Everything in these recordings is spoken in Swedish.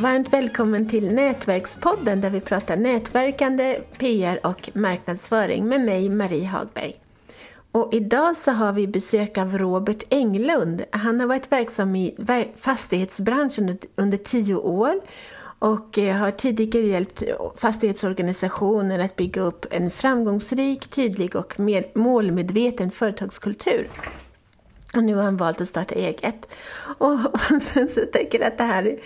Varmt välkommen till Nätverkspodden där vi pratar nätverkande, PR och marknadsföring med mig Marie Hagberg. Och idag så har vi besök av Robert Englund. Han har varit verksam i fastighetsbranschen under tio år och eh, har tidigare hjälpt fastighetsorganisationer att bygga upp en framgångsrik, tydlig och målmedveten företagskultur. Och nu har han valt att starta eget. Och, och sen så tänker jag att det här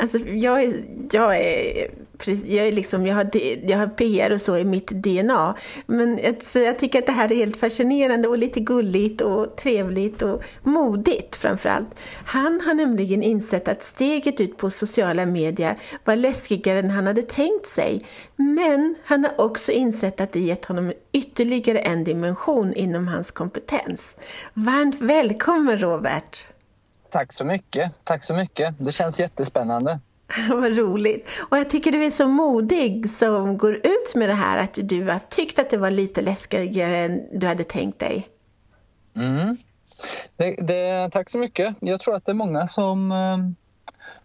Alltså, jag, är, jag, är, jag, är liksom, jag, har, jag har PR och så i mitt DNA. Men alltså, jag tycker att det här är helt fascinerande och lite gulligt och trevligt och modigt framförallt. Han har nämligen insett att steget ut på sociala medier var läskigare än han hade tänkt sig. Men han har också insett att det gett honom ytterligare en dimension inom hans kompetens. Varmt välkommen Robert! Tack så mycket. Tack så mycket. Det känns jättespännande. Vad roligt. Och jag tycker du är så modig som går ut med det här att du har tyckt att det var lite läskigare än du hade tänkt dig. Mm. Det, det, tack så mycket. Jag tror att det är många som, eh,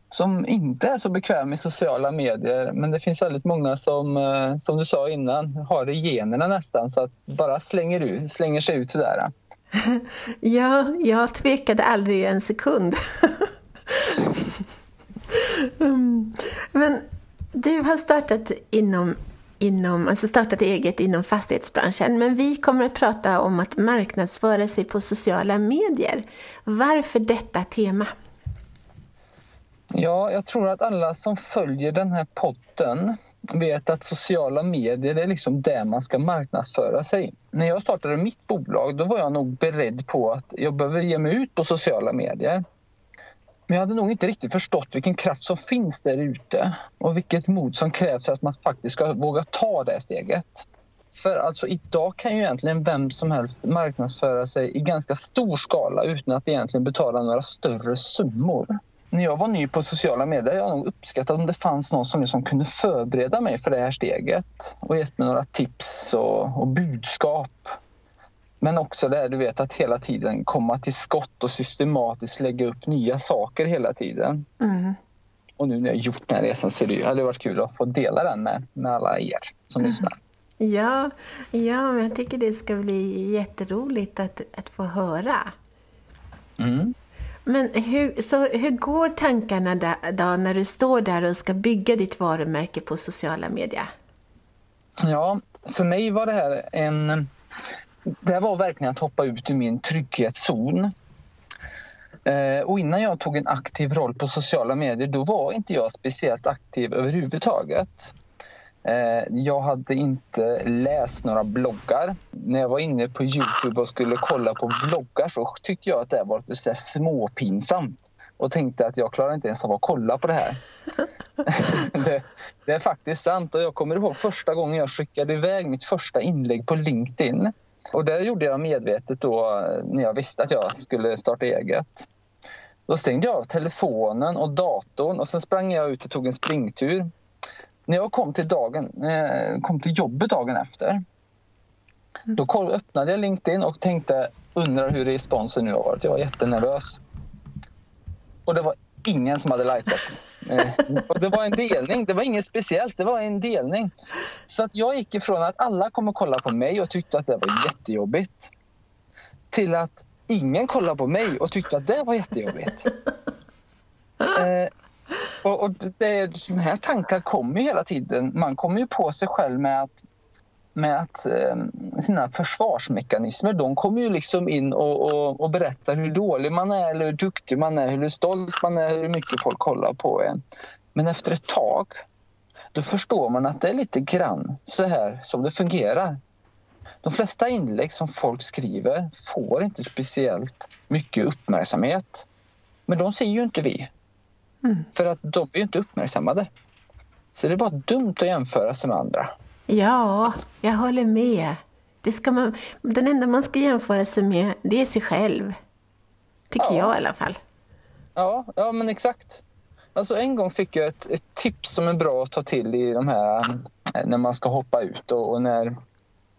som inte är så bekväma med sociala medier. Men det finns väldigt många som, eh, som du sa innan, har det i generna nästan så att bara slänger, ut, slänger sig ut sådär. Ja, jag tvekade aldrig en sekund. Mm. Men du har startat inom, inom, alltså startat eget inom fastighetsbranschen, men vi kommer att prata om att marknadsföra sig på sociala medier. Varför detta tema? Ja, jag tror att alla som följer den här potten vet att sociala medier är liksom där man ska marknadsföra sig. När jag startade mitt bolag då var jag nog beredd på att jag behöver ge mig ut på sociala medier. Men jag hade nog inte riktigt förstått vilken kraft som finns där ute och vilket mod som krävs för att man faktiskt ska våga ta det steget. För alltså idag kan ju egentligen vem som helst marknadsföra sig i ganska stor skala utan att egentligen betala några större summor när jag var ny på sociala medier jag nog uppskattat om det fanns någon som liksom kunde förbereda mig för det här steget och gett mig några tips och, och budskap. Men också det här, du vet att hela tiden komma till skott och systematiskt lägga upp nya saker hela tiden. Mm. Och nu när jag gjort den här resan så det, hade det varit kul att få dela den med, med alla er som mm. lyssnar. Ja, ja, men jag tycker det ska bli jätteroligt att, att få höra. Mm. Men hur, så hur går tankarna då när du står där och ska bygga ditt varumärke på sociala medier? Ja, för mig var det här en... Det var verkligen att hoppa ut ur min trygghetszon. Eh, och innan jag tog en aktiv roll på sociala medier då var inte jag speciellt aktiv överhuvudtaget. Eh, jag hade inte läst några bloggar. När jag var inne på Youtube och skulle kolla på bloggar så tyckte jag att det var lite så småpinsamt och tänkte att jag klarar inte ens av att kolla på det här. det, det, är faktiskt sant och jag kommer ihåg första gången jag skickade iväg mitt första inlägg på LinkedIn. Och det gjorde jag medvetet då när jag visste att jag skulle starta eget. Då stängde jag av telefonen och datorn och sen sprang jag ut och tog en springtur när jag kom till, dagen, eh, kom till jobbet dagen efter mm. då öppnade jag LinkedIn och tänkte undrar hur responsen nu har varit. Jag var jättenervös. Och det var ingen som hade likat. Och det var en delning, det var inget speciellt, det var en delning. Så att jag gick ifrån att alla kommer kolla på mig och tyckte att det var jättejobbigt till att ingen kollade på mig och tyckte att det var jättejobbigt. Eh, och, och det, sådana här tankar kommer ju hela tiden. Man kommer ju på sig själv med att med att eh, sina försvarsmekanismer, de kommer ju liksom in och, och, och, berättar hur dålig man är, eller hur duktig man är, hur stolt man är, hur mycket folk kollar på en. Men efter ett tag, då förstår man att det är lite grann så här som det fungerar. De flesta inlägg som folk skriver får inte speciellt mycket uppmärksamhet. Men de ser ju inte vi. Mm. För att de blir inte uppmärksammade. Så det är bara dumt att jämföra sig med andra. Ja, jag håller med. Det ska man, den enda man ska jämföra sig med, det är sig själv. Tycker ja. jag i alla fall. Ja, ja men exakt. Alltså en gång fick jag ett, ett, tips som är bra att ta till i de här eh, när man ska hoppa ut och, och när,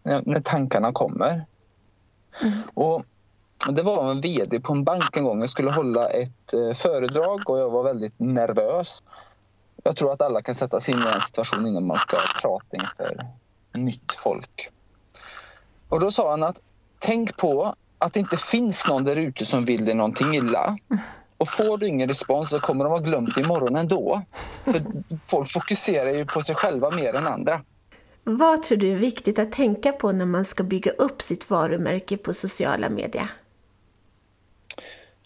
när, när, tankarna kommer. Mm. Och det var en VD på en bank en gång. Jag skulle hålla ett eh, föredrag och jag var väldigt nervös. Jag tror att alla kan sätta sig in i en situation innan man ska prata inför nytt folk. Och då sa han att tänk på att det inte finns någon där ute som vill dig någonting illa. Och får du ingen respons så kommer de ha glömt imorgon ändå. För folk fokuserar ju på sig själva mer än andra. Vad tror du är viktigt att tänka på när man ska bygga upp sitt varumärke på sociala medier?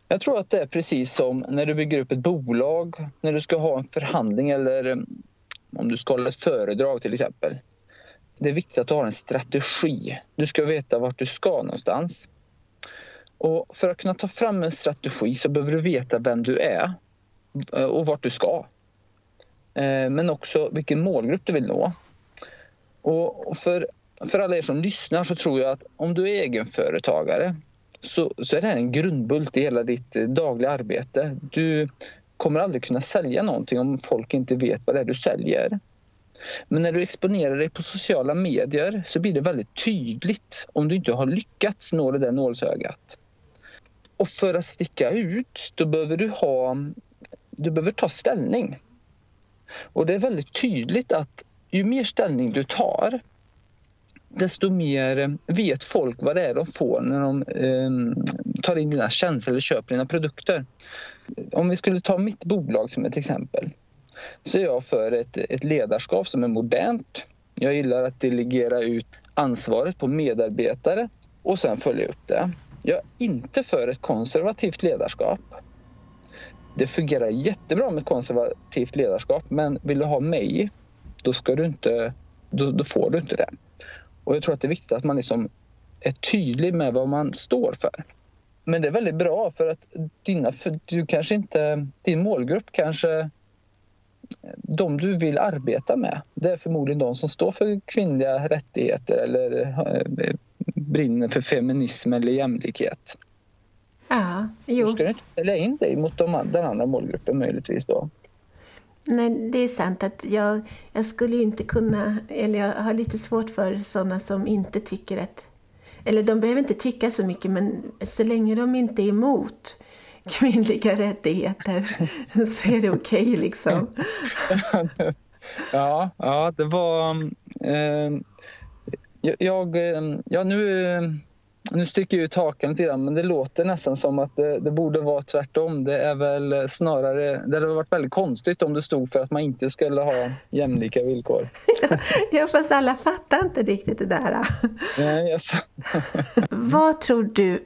Jag tror att det är precis som när du bygger upp ett bolag, när du ska ha en förhandling eller eh, om du ska hålla ett föredrag till exempel. Det är viktigt att du har en strategi. Du ska veta vart du ska någonstans. Och för att kunna ta fram en strategi så behöver du veta vem du är eh, och vart du ska. Eh, men också vilken målgrupp du vill nå. Och för, för alla er som lyssnar så tror jag att om du är egenföretagare så, så är det här en grundbult i hela ditt eh, dagliga arbete. Du kommer aldrig kunna sälja någonting om folk inte vet vad det är du säljer. Men när du exponerar dig på sociala medier så blir det väldigt tydligt om du inte har lyckats nå det där nålsögat. Och för att sticka ut, då behöver du ha... Du behöver ta ställning. Och det är väldigt tydligt att ju mer ställning du tar desto mer eh, vet folk vad det är de får när de eh, tar in dina tjänster eller köper dina produkter. Om vi skulle ta mitt bolag som ett exempel så är jag för ett, ett ledarskap som är modernt. Jag gillar att delegera ut ansvaret på medarbetare och sen följa upp det. Jag är inte för ett konservativt ledarskap. Det fungerar jättebra med konservativt ledarskap men vill du ha mig, då, ska du inte, då, då får du inte det. Och jag tror att det är viktigt att man liksom är tydlig med vad man står för. Men det är väldigt bra för att dina, för du kanske inte, din målgrupp kanske de du vill arbeta med. Det är förmodligen de som står för kvinnliga rättigheter eller eh, brinner för feminism eller jämlikhet. Ja, jo. Du ska inte ställa in dig mot de, den andra målgruppen möjligtvis då? Nej, det är sant att jag, jag skulle inte kunna, eller jag har lite svårt för sådana som inte tycker att, eller de behöver inte tycka så mycket, men så länge de inte är emot kvinnliga rättigheter så är det okej okay, liksom. ja, ja, det var... Eh, jag, eh, ja, nu eh, nu sticker jag ut hakan lite grann, men det låter nästan som att det, det, borde vara tvärtom. Det är väl snarare, det hade varit väldigt konstigt om det stod för att man inte skulle ha jämlika villkor. ja, fast alla fattar inte riktigt det där. Nej, alltså. Vad tror du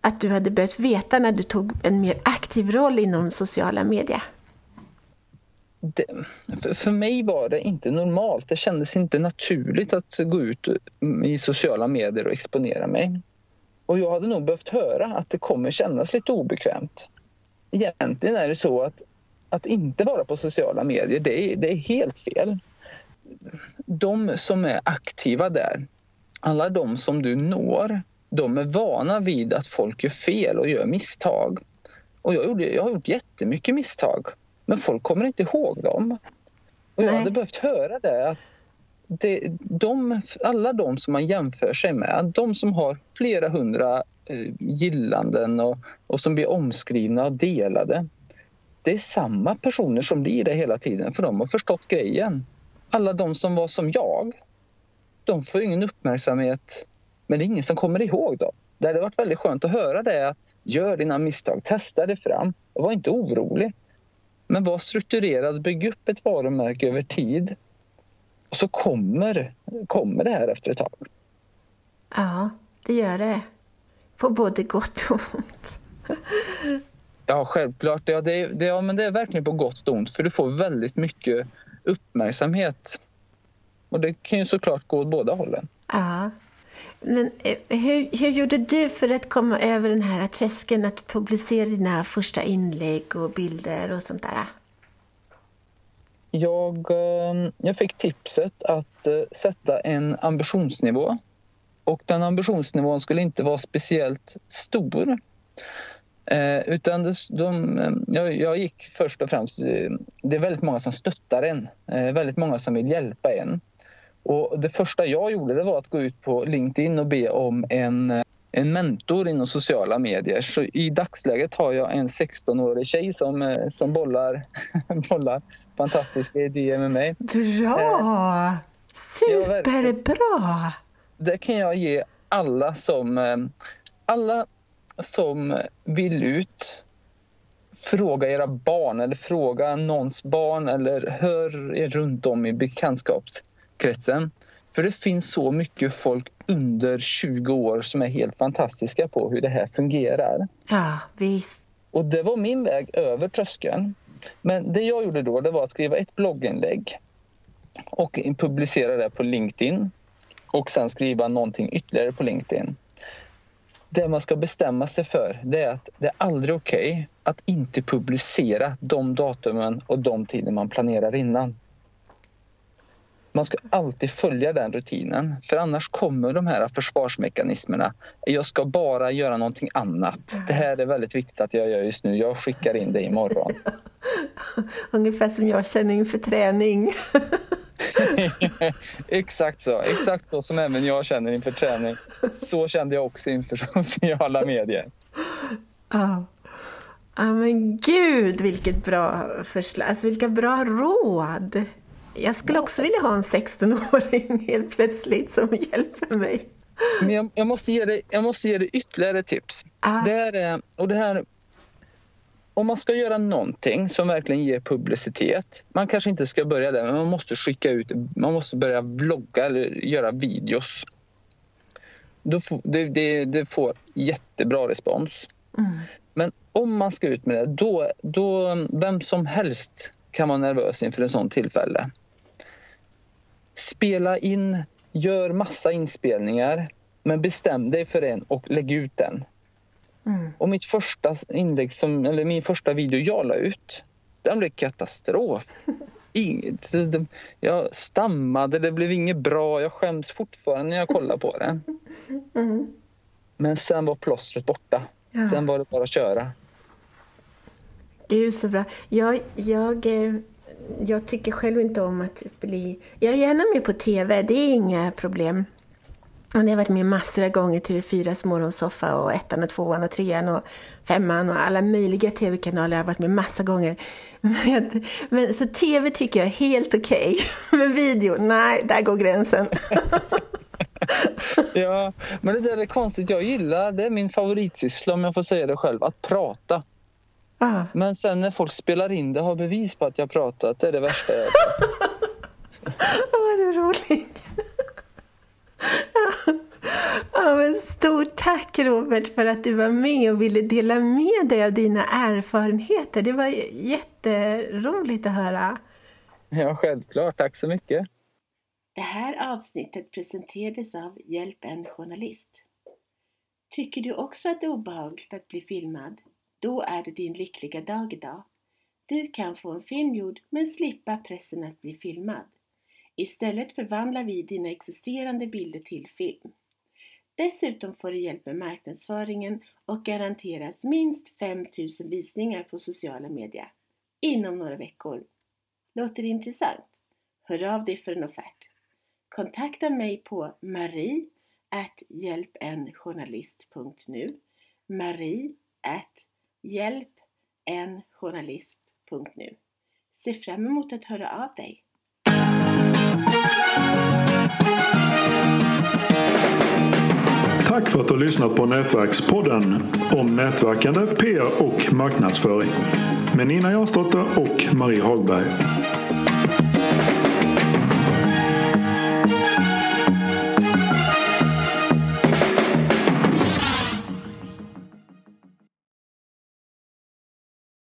att du hade börjat veta när du tog en mer aktiv roll inom sociala medier? Det, för, för mig var det inte normalt. Det kändes inte naturligt att gå ut i sociala medier och exponera mig. Och jag hade nog behövt höra att det kommer kännas lite obekvämt. Egentligen är det så att, att inte vara på sociala medier, det är, det är helt fel. De som är aktiva där, alla de som du når, de är vana vid att folk gör fel och gör misstag. Och jag, gjorde, jag har gjort jättemycket misstag, men folk kommer inte ihåg dem. Och jag hade behövt höra det, att det, de, alla de som man jämför sig med, de som har flera hundra eh, gillanden och, och som blir omskrivna och delade. Det är samma personer som blir det hela tiden för de har förstått grejen. Alla de som var som jag, de får ingen uppmärksamhet men det är ingen som kommer ihåg dem. Det hade varit väldigt skönt att höra det. Gör dina misstag, testa dig fram och var inte orolig. Men var strukturerad, bygg upp ett varumärke över tid och så kommer, kommer det här efter ett tag. Ja, det gör det. På både gott och ont. Ja, självklart. Ja, det, det, ja, men det är verkligen på gott och ont för du får väldigt mycket uppmärksamhet. Och det kan ju såklart gå åt båda hållen. Ja. Men eh, hur, hur gjorde du för att komma över den här tröskeln att publicera dina första inlägg och bilder och sånt där? Jag, eh, jag fick tipset att eh, sätta en ambitionsnivå. Och den ambitionsnivån skulle inte vara speciellt stor. Eh, utan det, de, eh, jag, jag, gick först och främst... Det är väldigt många som stöttar en. Eh, väldigt många som vill hjälpa en. Och det första jag gjorde det var att gå ut på LinkedIn och be om en, en mentor inom sociala medier. Så I dagsläget har jag en 16-årig tjej som, eh, som bollar, bollar fantastiska idéer med mig. Bra! Superbra! Det kan jag ge alla som, eh, alla som vill ut fråga era barn eller fråga någons barn eller hör er runt om i bekantskapskretsen. För det finns så mycket folk under 20 år som är helt fantastiska på hur det här fungerar. Ja, visst. Och det var min väg över tröskeln. Men det jag gjorde då det var att skriva ett blogginlägg och publicera det på LinkedIn och sen skriva någonting ytterligare på LinkedIn. Det man ska bestämma sig för det är att det är aldrig okej okay att inte publicera de datumen och de tider man planerar innan. Man ska alltid följa den rutinen för annars kommer de här försvarsmekanismerna. Jag ska bara göra någonting annat. Det här är väldigt viktigt att jag gör just nu. Jag skickar in det imorgon. Ungefär som jag känner inför träning. exakt så. Exakt så som även jag känner inför träning. Så kände jag också inför sociala medier. Ja. Ja men gud vilket bra förslag, alltså vilka bra råd! Jag skulle också vilja ha en 16-åring helt plötsligt som hjälper mig. Men jag, jag, måste, ge dig, jag måste ge dig ytterligare tips. Ah. Det är, och det här, om man ska göra någonting som verkligen ger publicitet. Man kanske inte ska börja där, men man måste skicka ut, man måste börja vlogga eller göra videos. Det, det, det får jättebra respons. Mm. Men om man ska ut med det, då, då vem som helst kan vara nervös inför en sån tillfälle spela in, gör massa inspelningar men bestäm dig för en och lägg ut den. Mm. Och mitt första inlägg, som, eller min första video jag la ut, den blev katastrof. Inget, jag stammade, det blev inget bra. Jag skäms fortfarande när jag kollar på det. Mm. Men sen var plåstret borta. Ja. Sen var det bara att köra. Gud så bra. Jag, jag eh, jag tycker själv inte om att bli... Jag är gärna med på TV, det är inga problem. Och jag har varit med massor av gånger TV4s morgonsoffa och ettan och tvåan och trean och femman och alla möjliga TV-kanaler har jag varit med massa gånger. Men, men så TV tycker jag är helt okej. Okay. Men video, nej, där går gränsen. ja, men det där är konstigt. Jag gillar, det är min favoritsyssla om jag får säga det själv, att prata. Ah. Men sen när folk spelar in det har bevis på att jag pratat, det är det värsta jag Vad oh, roligt. ja, men stort tack Robert för att du var med och ville dela med dig av dina erfarenheter. Det var jätteroligt att höra. Ja, självklart. Tack så mycket. Det här avsnittet presenterades av Hjälp en journalist. Tycker du också att det är obehagligt att bli filmad? Då är det din lyckliga dag idag. Du kan få en film gjord men slippa pressen att bli filmad. Istället förvandlar vi dina existerande bilder till film. Dessutom får du hjälp med marknadsföringen och garanteras minst 5000 visningar på sociala medier inom några veckor. Låter det intressant? Hör av dig för en offert. Kontakta mig på marie hjälpenjournalist.nu marie hjälp en journalist.nu. Se fram emot att höra av dig. Tack för att du har lyssnat på Nätverkspodden om nätverkande, PR och marknadsföring med Nina Jansdotter och Marie Hagberg.